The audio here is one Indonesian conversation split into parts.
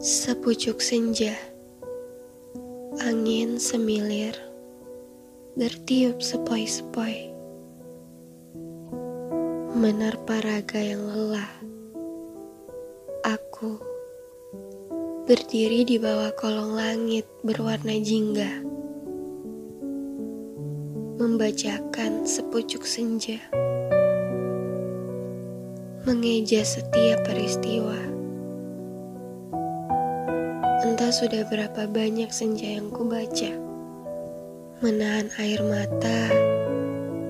Sepucuk senja, angin semilir, bertiup sepoi-sepoi, menerpa raga yang lelah. Aku berdiri di bawah kolong langit berwarna jingga, membacakan sepucuk senja, mengeja setiap peristiwa. Sudah berapa banyak senja yang kubaca. Menahan air mata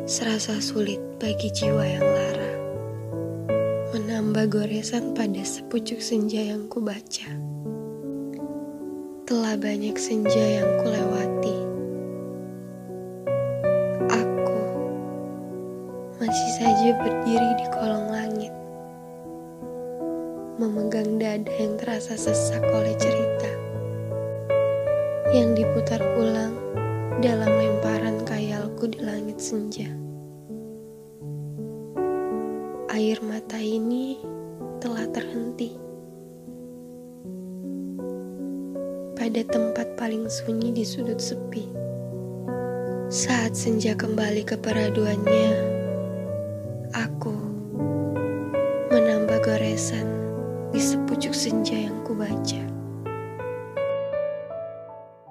serasa sulit bagi jiwa yang lara. Menambah goresan pada sepucuk senja yang kubaca. Telah banyak senja yang kulewati. Aku masih saja berdiri di kolong langit memegang dada yang terasa sesak oleh cerita yang diputar ulang dalam lemparan kayalku di langit senja. Air mata ini telah terhenti pada tempat paling sunyi di sudut sepi. Saat senja kembali ke peraduannya, aku menambah goresan di sepucuk senja yang kubaca.